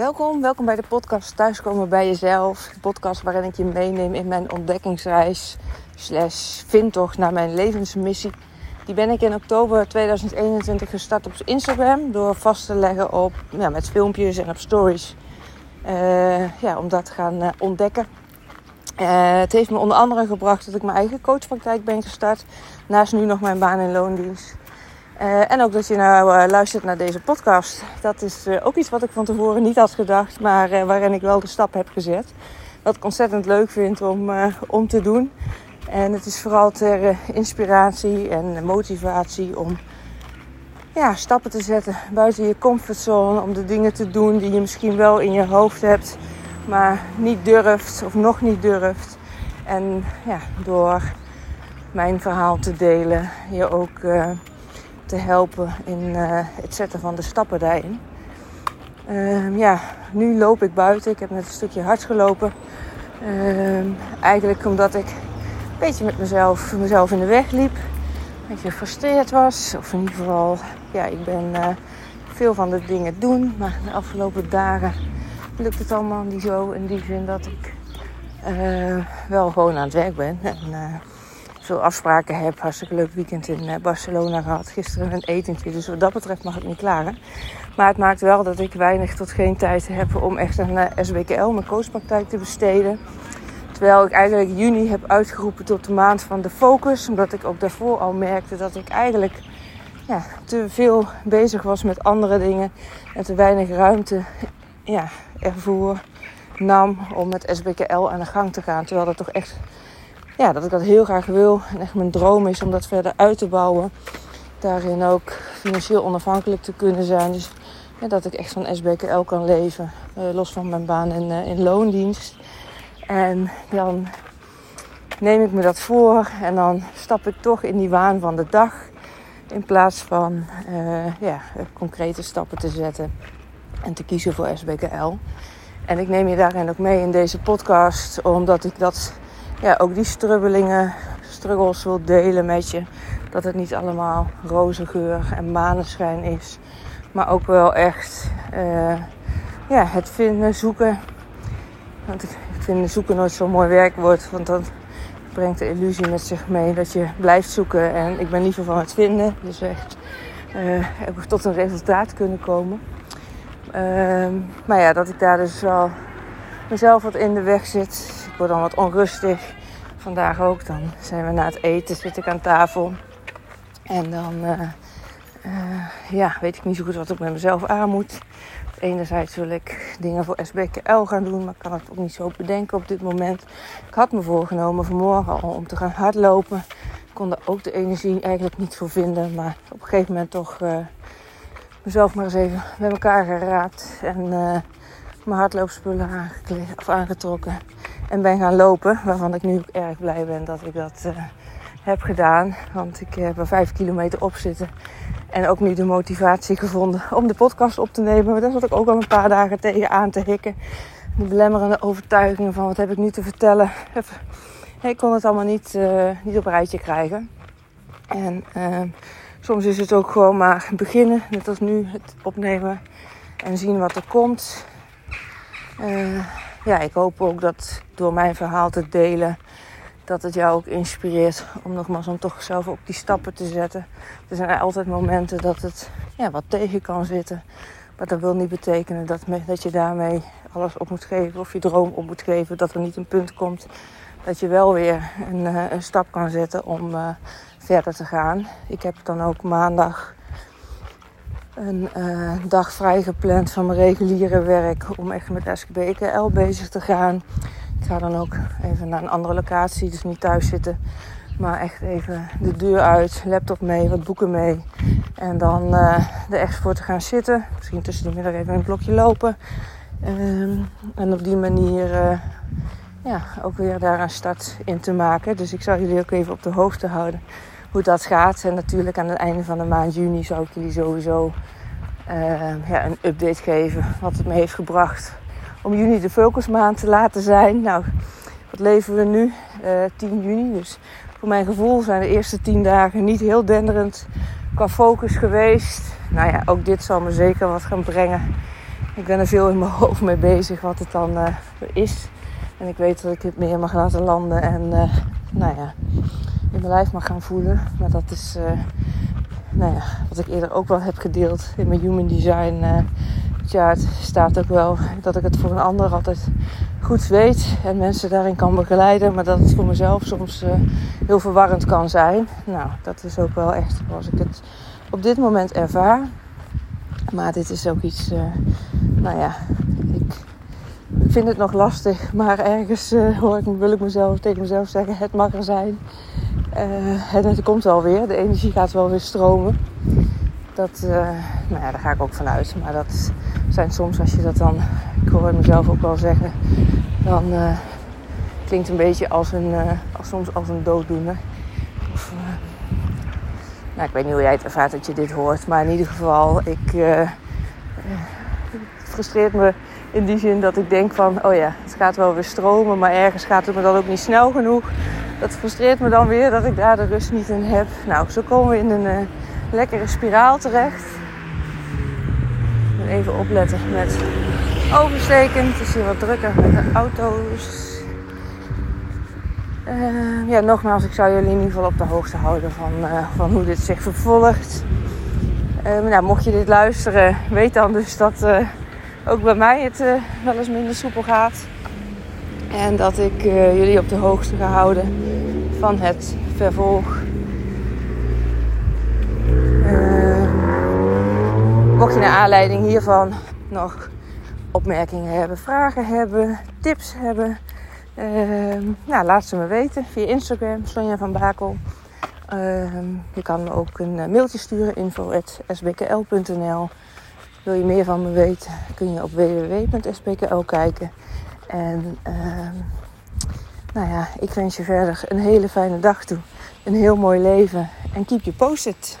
Welkom, welkom bij de podcast Thuiskomen bij Jezelf. De podcast waarin ik je meeneem in mijn ontdekkingsreis slash vindtocht naar mijn levensmissie. Die ben ik in oktober 2021 gestart op Instagram door vast te leggen op, ja, met filmpjes en op stories. Uh, ja, om dat te gaan uh, ontdekken. Uh, het heeft me onder andere gebracht dat ik mijn eigen coachpraktijk ben gestart. Naast nu nog mijn baan in loondienst. Uh, en ook dat je nou uh, luistert naar deze podcast. Dat is uh, ook iets wat ik van tevoren niet had gedacht, maar waarin ik wel de stap heb gezet. Wat ik ontzettend leuk vind om, om te doen. En het is vooral ter inspiratie en motivatie om ja, stappen te zetten buiten je comfortzone. Om de dingen te doen die je misschien wel in je hoofd hebt, maar niet durft of nog niet durft. En ja, door mijn verhaal te delen, je ook te helpen in uh, het zetten van de stappen daarin. Uh, ja, nu loop ik buiten. Ik heb net een stukje hard gelopen. Uh, eigenlijk omdat ik een beetje met mezelf, mezelf in de weg liep. Een beetje gefrustreerd was. Of in ieder geval, ja, ik ben eh, veel van de dingen doen. Maar de afgelopen dagen lukt het allemaal niet zo. In die zin dat ik eh, wel gewoon aan het werk ben. En, afspraken heb. Hartstikke leuk weekend in eh, Barcelona gehad. Gisteren een etentje. Dus wat dat betreft mag ik niet klagen. Maar het maakt wel dat ik weinig tot geen tijd heb om echt een eh, SBKL, mijn coachpraktijk, te besteden. Terwijl ik eigenlijk juni heb uitgeroepen tot de maand van de focus. Omdat ik ook daarvoor al merkte dat ik eigenlijk ja, te veel bezig was met andere dingen. En te weinig ruimte ja, ervoor nam om met SBKL aan de gang te gaan. Terwijl dat toch echt ja, dat ik dat heel graag wil. En echt mijn droom is om dat verder uit te bouwen. Daarin ook financieel onafhankelijk te kunnen zijn. Dus ja, dat ik echt van SBKL kan leven. Uh, los van mijn baan in, uh, in loondienst. En dan neem ik me dat voor. En dan stap ik toch in die waan van de dag. In plaats van uh, ja, concrete stappen te zetten. En te kiezen voor SBKL. En ik neem je daarin ook mee in deze podcast. Omdat ik dat ja, ook die strubbelingen, struggles wil delen met je. Dat het niet allemaal roze geur en maneschijn is. Maar ook wel echt uh, ja, het vinden, zoeken. Want ik vind zoeken nooit zo'n mooi werkwoord. Want dat brengt de illusie met zich mee dat je blijft zoeken. En ik ben liever van het vinden. Dus echt uh, tot een resultaat kunnen komen. Uh, maar ja, dat ik daar dus wel mezelf wat in de weg zit. Word dan wat onrustig. Vandaag ook. Dan zijn we na het eten, zit ik aan tafel. En dan uh, uh, ja, weet ik niet zo goed wat ik met mezelf aan moet. Enerzijds wil ik dingen voor SBKL gaan doen, maar ik kan het ook niet zo bedenken op dit moment. Ik had me voorgenomen vanmorgen al om te gaan hardlopen. Ik kon er ook de energie eigenlijk niet voor vinden. Maar op een gegeven moment toch uh, mezelf maar eens even bij elkaar geraapt. En mijn hardloopspullen aangetrokken. En ben gaan lopen. Waarvan ik nu erg blij ben dat ik dat uh, heb gedaan. Want ik heb er vijf kilometer op zitten. En ook nu de motivatie gevonden om de podcast op te nemen. Maar daar zat ik ook al een paar dagen tegen aan te hikken. De belemmerende overtuigingen van wat heb ik nu te vertellen. Ik kon het allemaal niet, uh, niet op een rijtje krijgen. En uh, soms is het ook gewoon maar beginnen. Net als nu het opnemen. En zien wat er komt. Ja, ik hoop ook dat door mijn verhaal te delen, dat het jou ook inspireert om nogmaals om toch zelf ook die stappen te zetten. Er zijn altijd momenten dat het ja, wat tegen kan zitten. Maar dat wil niet betekenen dat, dat je daarmee alles op moet geven of je droom op moet geven. Dat er niet een punt komt dat je wel weer een, een stap kan zetten om uh, verder te gaan. Ik heb dan ook maandag een dag vrij gepland van mijn reguliere werk om echt met SKBKL bezig te gaan. Ik ga dan ook even naar een andere locatie, dus niet thuis zitten, maar echt even de deur uit, laptop mee, wat boeken mee. En dan uh, de export te gaan zitten. Misschien tussen de middag even een blokje lopen. Um, en op die manier uh, ja, ook weer daar een start in te maken. Dus ik zal jullie ook even op de hoogte houden hoe dat gaat. En natuurlijk aan het einde van de maand juni zou ik jullie sowieso uh, ja, een update geven. Wat het me heeft gebracht om juni de focusmaand te laten zijn. Nou, wat leven we nu? Uh, eh, 10 juni. Dus voor mijn gevoel zijn de eerste 10 dagen niet heel denderend qua focus geweest. Nou ja, ook dit zal me zeker wat gaan brengen ik ben er veel in mijn hoofd mee bezig wat het dan is. En ik weet dat ik het meer mag laten landen en nou ja, in mijn lijf mag gaan voelen. Maar dat is nou ja, wat ik eerder ook wel heb gedeeld in mijn human design chart staat ook wel dat ik het voor een ander altijd goed weet en mensen daarin kan begeleiden, maar dat het voor mezelf soms uh, heel verwarrend kan zijn. Nou, dat is ook wel echt zoals ik het op dit moment ervaar. Maar dit is ook iets, uh, nou ja, ik, vind het nog lastig, maar ergens uh, hoor ik, wil ik mezelf tegen mezelf zeggen: het mag er zijn. Het, het komt wel weer, de energie gaat wel weer stromen. Dat, nou ja, daar ga ik ook vanuit. Maar dat zijn soms, als je dat dan, ik hoor mezelf ook wel zeggen, dan uh, klinkt een beetje als een, uh, als, soms als een dooddoener. Uh, nou, ik weet niet hoe jij het ervaart dat je dit hoort, maar in ieder geval, ik, het frustreert me in die zin dat ik denk van, oh ja, het gaat wel weer stromen, maar ergens gaat het me dan ook niet snel genoeg. Dat frustreert me dan weer dat ik daar de rust niet in heb. Nou, zo komen we in een lekkere spiraal terecht. Even opletten met oversteken. Het is hier wat drukker met de auto's. Uh, ja, nogmaals, ik zou jullie in ieder geval op de hoogte houden van, uh, van hoe dit zich vervolgt. Uh, nou, mocht je dit luisteren, weet dan dus dat ook bij mij het wel eens minder soepel gaat. En dat ik jullie op de hoogte ga houden van het vervolg. mocht je naar aanleiding hiervan nog opmerkingen hebben, vragen hebben, tips hebben. Uh, nou, laat ze me weten via Instagram, Sonja van Bakel. Uh, je kan me ook een eh, mailtje sturen, info.sbkl.nl. Wil je meer van me weten, kun je op www.sbkl kijken. En ehm, nou ja, ik wens je verder een hele fijne dag toe. Een heel mooi leven. En keep je posted.